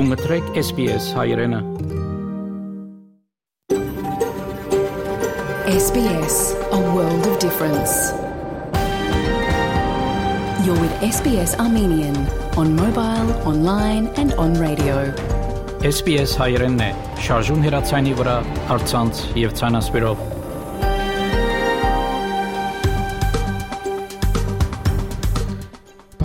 Դու մտրեք SPS հայրենը։ SBS, a world of difference. You're with SBS Armenian on mobile, online and on radio. SPS հայրենն է։ Շարժուն հեռացանի վրա, արցանց եւ ցանասպիրով։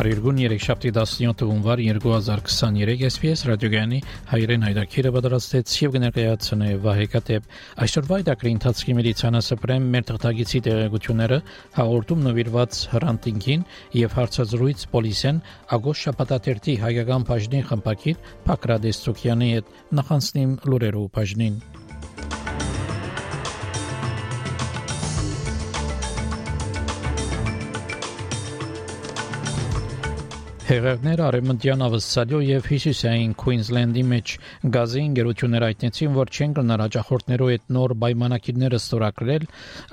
Բարերգուն 37-ի 17 հունվար 2023 SPS ռադիոգյանի հայրեն հայրակիրը պատրաստեց եւ կներկայացնե Վահե Կատեփ այսօրվա դակրի ընթացքի մեդիցինասը պրեմ մեր թղթագիտի տեղեկությունները հաղորդում նվիրված հրանտինգին եւ հարցազրույց պոլիսեն ագոշ շապատատերտի հայկական բաժնի խմբակիր Փակրադեսցոկյանի հետ նախանցնիմ լուրերով բաժնին Հեղեղներ արևմտյան Ավստրալիա եւ հյուսիսային Քուինզլենդի մեջ գազի ընկերությունները հայտնեցին, որ չեն կնար հաջախորդներով այդ նոր պայմանակիրները ստորագրել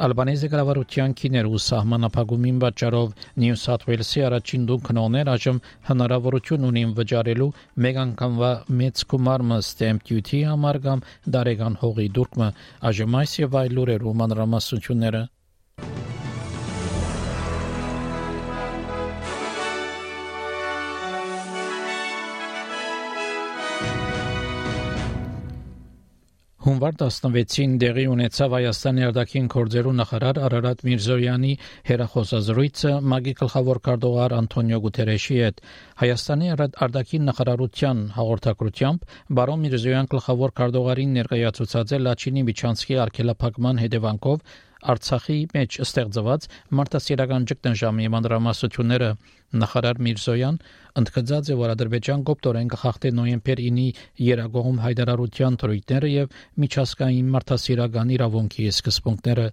Ալբանեզի կառավարության քիներ ու սահմանափակումին պատճառով Նյու Սաթ Ուելսի առաջին դու քնոներ այժմ հնարավորություն ունին վճարելու մեկ անգամվա մեծ գումարը stamp duty համար կամ դարեգան հողի դուրքմը այժմ այս եւ այլ լուրեր ու մանրամասնությունները Հունվար 16-ին դեղի ունեցավ Հայաստանի արտաքին գործերու նախարար Արարատ Միրզոյանի հերախոսազրույցը ՄԱԳ-ի գլխավոր քարտուղար Անտոնիո Գուտերեշի հետ Հայաստանի արտաքին նախարարության հաղորդակցությամբ Բարոն Միրզոյան գլխավոր քարտուղարին ներկայացուցած է Լաչինի Միչանսկի արգելափակման հետևանքով Արցախի մեջ ստեղծված մարտահրավերական ճգնաժամի մանրամասնությունները նախարար Միրզոյան ընդգծած է որ Ադրբեջան կոպտորեն կխախտի նոյեմբեր 9-ի երագողում հայտարարության թրույթները եւ միջազգային մարտահրավերական իրավունքի սկզբունքները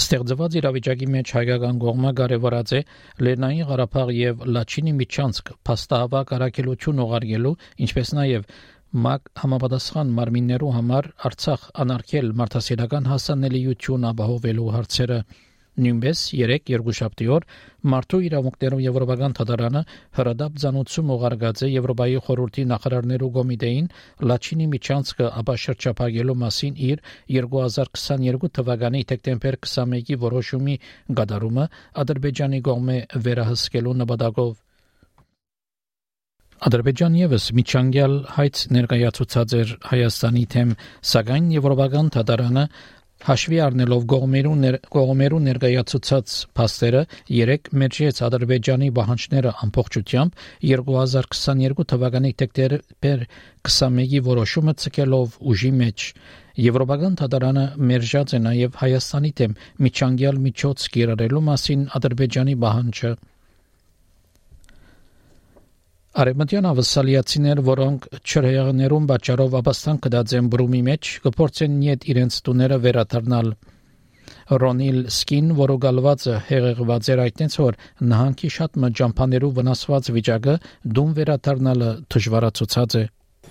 Ստեղծված իրավիճակի մեջ հայկական կողմը կարևորած է Լեռնային Ղարաբաղ եւ Լաչինի Միչանսկ փաստահավաք արակելություն ուղարկելու, ինչպես նաեւ ՄԱԿ համապատասխան մարմիններու համար Արցախ անարգել մարդասիրական հասանելիություն ապահովելու հարցերը նույնպես 3 երկուշաբթի օր մարդու իրավունքներով եվրոպական թատարանը հրադապ ցանուցում ուղարկած է Եվրոպայի խորհրդի նախարարներու կոմիտեին Լաչինի միջանցքը ապաշրջապագելու մասին իր 2022 թվականի դեկտեմբեր 21-ի որոշումի գդարումը Ադրբեջանի կողմէ վերահսկելու նպատակով Ադրբեջան եւս միջանկյալ հայց ներկայացուցած էր Հայաստանի թեմ, սակայն Եվրոպական թատարանը հաշվի առնելով գողմերու ներ, գողմերու ներկայացուցած փաստերը 3 մեջից Ադրբեջանի բանջները ամբողջությամբ 2022 թվականի դեկտեմբեր 21-ի որոշումը ցկելով ուժի մեջ Եվրոպական թատարանը մերժած է նաև Հայաստանի թեմ միջանկյալ միջոց կիրառելու մասին Ադրբեջանի բանջը Արեմտյան ավսալիացիներ, որոնք չրհեղներում բաճարով ապաստան կդած են բրումի մեջ, կփորձեն իդ իրենց տուները վերադառնալ։ Ռոնիլ Սկին, որը գալվածը հեղեղված էր այդտենց որ նահանգի շատ մջամփաներու վնասված վիճակը դուն վերադառնալը դժվարացուցած է։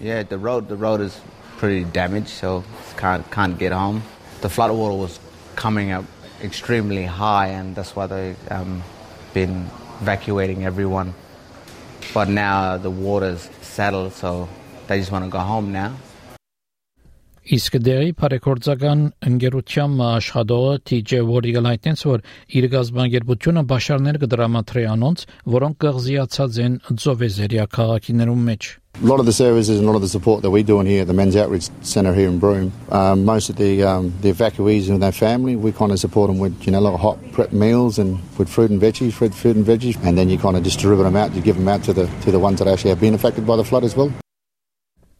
Yeah, the road the road is pretty damaged, so can't can't get home. The flood water was coming up extremely high, and that's why they um been evacuating everyone. But now the water's settled, so they just want to go home now. Իսկ դերի բարեգործական ընկերության աշխատողը TJ Warrigal այդտենց որ իր գազբանգերությունը բաշարներ կդրամատրի անոնց, որոնք կղզիացած են Ձովեզերիա քաղաքիներում մեջ։ A lot of the services and a lot of the support that we're doing here at the Men's Outreach Centre here in Broome, um, most of the um, the evacuees and their family, we kind of support them with you know like hot prep meals and with fruit and veggies, fruit, food and veggies, and then you kind of distribute them out. You give them out to the to the ones that actually have been affected by the flood as well.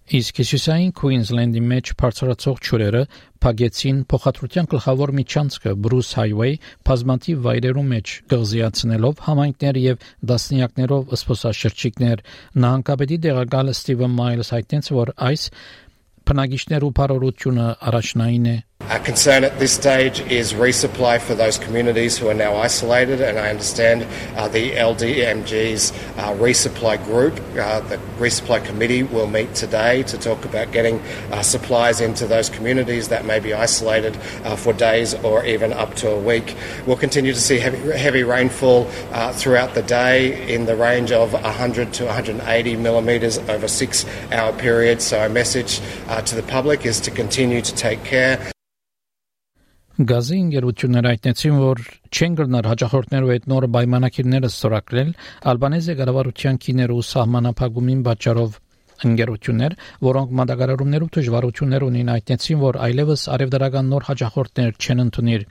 Իսկ հյուսիսային Քուինզլենդի մեջ բարձրացող ճուրերը փագեցին փոխադրության գլխավոր միջանցքը Բրուս Հայվեյ բազմաթիվ վայրերում մեջ գղզիացնելով համայնքներ եւ դասնիակներով սփոսաշրջիկներ նահանգապետի դեղակալ Ստիվեն Մայլս հայտնեց որ այս Բնագիչներու բարօրությունը առաջնային է Our concern at this stage is resupply for those communities who are now isolated, and I understand uh, the LDMG's uh, resupply group, uh, the resupply committee, will meet today to talk about getting uh, supplies into those communities that may be isolated uh, for days or even up to a week. We'll continue to see heavy, heavy rainfall uh, throughout the day in the range of 100 to 180 millimetres over six hour periods. So, our message to the public is to continue to take care. Գազի ընկերությունները հայտնեցին, որ չեն գնար հաջախորդներու հետ նոր պայմանագիրները ստորագրել Ալբանեզիա կառավարության քիներու սահմանափակումին պատճառով ընկերություններ, որոնք մատակարարումներով դժվարություններ ունին, հայտնեցին, որ այլևս արևդարական նոր հաջախորդներ չեն ընդունիր։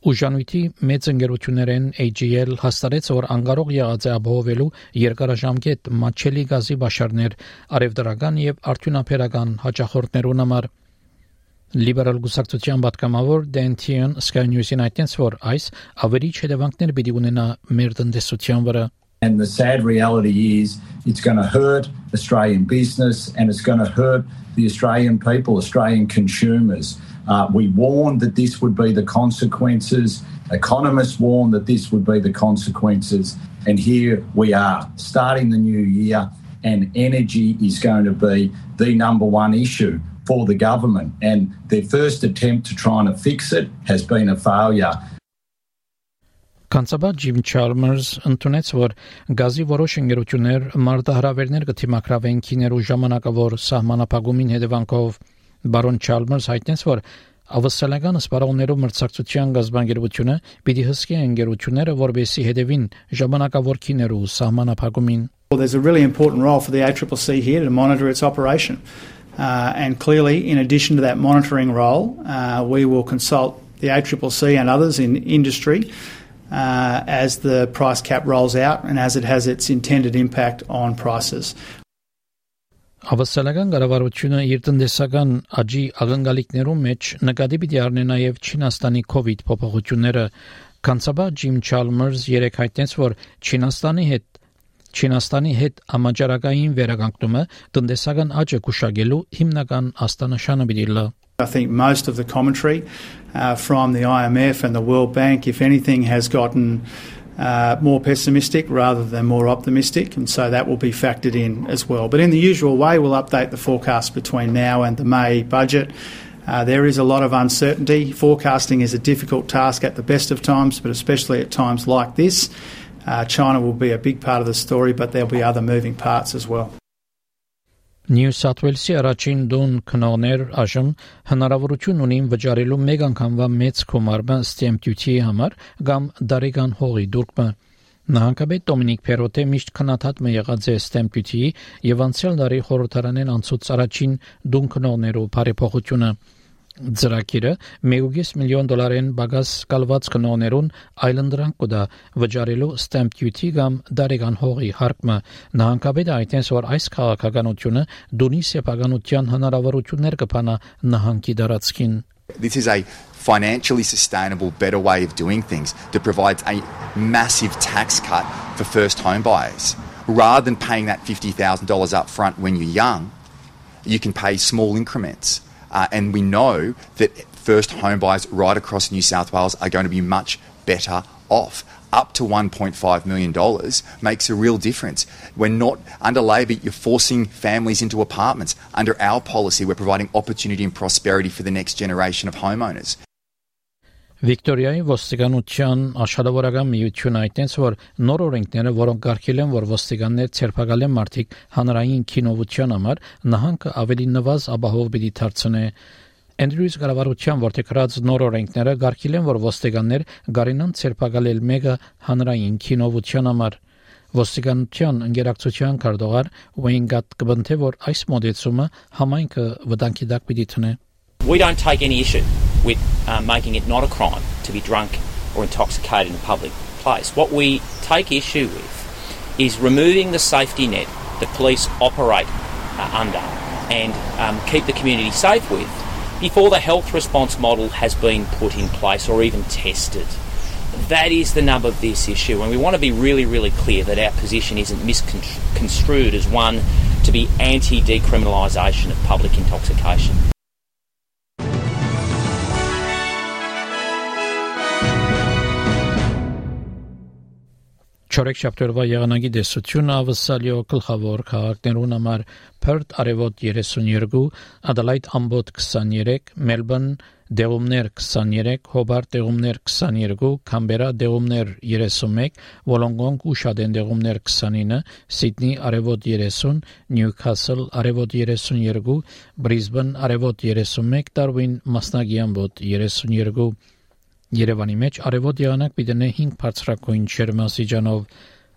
Ուժանույթի մեծ ընկերություններեն AGL հաստատեց, որ անկարող եղած է ապահովելու երկարաժամկետ մաչելի գազի բաշարներ արևդրական եւ արդյունաբերական հաջախորդներուն համար։ Լիբերալ գուսակցության պատգամավոր Դենթիան Sky News-ին այդտենց որ այս ավելի հետևանքներ պիտի ունենա մեր տնտեսության վրա And the sad reality is it's going to hurt Australian business and it's going to hurt the Australian people, Australian consumers. Uh, we warned that this would be the consequences. Economists warned that this would be the consequences. And here we are, starting the new year, and energy is going to be the number one issue for the government. And their first attempt to try and fix it has been a failure. Կանցաբար Ջիմ Չարմերս ընդունեց, որ գազի որոշ ընկերություններ մարտահրավերներ կթիմակրավեն քիներու ժամանակավոր սահմանապահումին հետևանքով բարոն Չարմերս հայտնեց, որ ավստրալիական սպառողներով մրցակցության գազբանգերությունը պիտի հսկի ընկերությունները, որբեսի հետևին ժամանակավոր քիներու սահմանապահումին. Well, there's a really important role for the ACCC here to monitor its operation. Uh, and clearly, in addition to that monitoring role, uh, we will consult the ACCC and others in industry uh, as the price cap rolls out and as it has its intended impact on prices. Ավստրալիական կառավարությունը իր տնտեսական աճի աղնգալիքներում մեջ նկատի պիտի առնի նաև Չինաստանի COVID փոփոխությունները։ Կանցաբար Ջիմ Չալմերս երեք հայտնեց, որ Չինաստանի հետ Չինաստանի հետ համաճարակային վերականգնումը տնտեսական աճը կուշակելու հիմնական աստանաշանը պիտի լա I think most of the commentary uh, from the IMF and the World Bank, if anything, has gotten uh, more pessimistic rather than more optimistic, and so that will be factored in as well. But in the usual way, we'll update the forecast between now and the May budget. Uh, there is a lot of uncertainty. Forecasting is a difficult task at the best of times, but especially at times like this. Uh, China will be a big part of the story, but there'll be other moving parts as well. Նյու Սաթ Ուելսի առաջին դուն քնողներ այժմ հնարավորություն ունին վճարելու մեկ անգամվա մեծ կոմարմը stamp duty համար կամ դարեգան հողի դուրկը Նահանգապետ Դոմինիկ Փերոտե միշտ քննադատ մը եղած է stamp duty-ի եւ անցյալ տարի խորհրդարանեն անցուց առաջին դուն քնողներու բարեփոխությունը ծրագիրը 1.5 միլիոն դոլարեն բագաս կալված կնոներուն այլանդրանք կոդա վճարելու stamp duty կամ դարեգան հողի հարկը նահանգապետը այդտենց որ այս քաղաքականությունը դունի սեփականության հնարավորություններ կփանա նահանգի դարածքին This is a financially sustainable, better way of doing things that provides a massive tax cut for first home buyers. Rather than paying that $50,000 up front when you're young, you can pay small increments. Uh, and we know that first home buyers right across New South Wales are going to be much better off. Up to $1.5 million makes a real difference. We're not, under Labor, you're forcing families into apartments. Under our policy, we're providing opportunity and prosperity for the next generation of homeowners. Վիկտորիայի ոստիկանության աշխատավորական միությունը այդտենց որ նոր օրենքները, որոնք արգել են, որ ոստիկաններ ցերպակալեն մարդիկ հանրային քինովության համար, նահանգը ավելի նվազ ապահով պիտի դարձնե Andrews կառավարության որտեղած նոր օրենքները արգել են, որ ոստիկաններ գարինան ցերպակալել մեկը հանրային քինովության համար Ոստիկանության ընկերակցության քարտուղար Wayne կբնթե որ այս մոդեցումը համայնքը վտանգի դակ պիտի տնե We don't take any issue with um, making it not a crime to be drunk or intoxicated in a public place. What we take issue with is removing the safety net that police operate uh, under and um, keep the community safe with before the health response model has been put in place or even tested. That is the nub of this issue, and we want to be really, really clear that our position isn't misconstrued as one to be anti decriminalisation of public intoxication. Չորեքշաբթօրվա եղանակի դեսությունը ավսալիո գլխավոր քաղաքներուն համար Perth արևոտ 32, Adelaide ամբոտ 23, Melbourne դեղումներ 23, Hobart դեղումներ 22, Canberra դեղումներ 31, Wollongong ու Շադեն դեղումներ 29, Sydney արևոտ 30, Newcastle արևոտ 32, Brisbane արևոտ 31, Darwin մասնագի ամբոտ 32 Երևանի մեջ արևոտ եղանակ պիտենե 5 բարձրակույն չերմասիջանով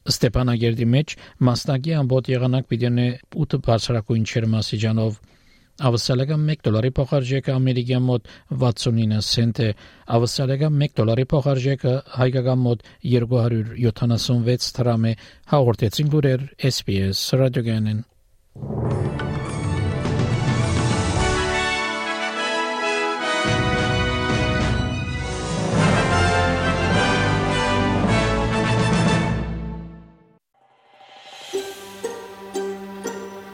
Ստեփանագերդի մեջ մասնակի ամբոտ եղանակ պիտենե 8 բարձրակույն չերմասիջանով Ավսալական 1 դոլարի փոխարժեքը ամերիկյան մոտ 69 سنت է, ավսալական 1 դոլարի փոխարժեքը հայկական մոտ 276 դրամ է, հաղորդեցին լուրեր SPS ռադիոգանեն։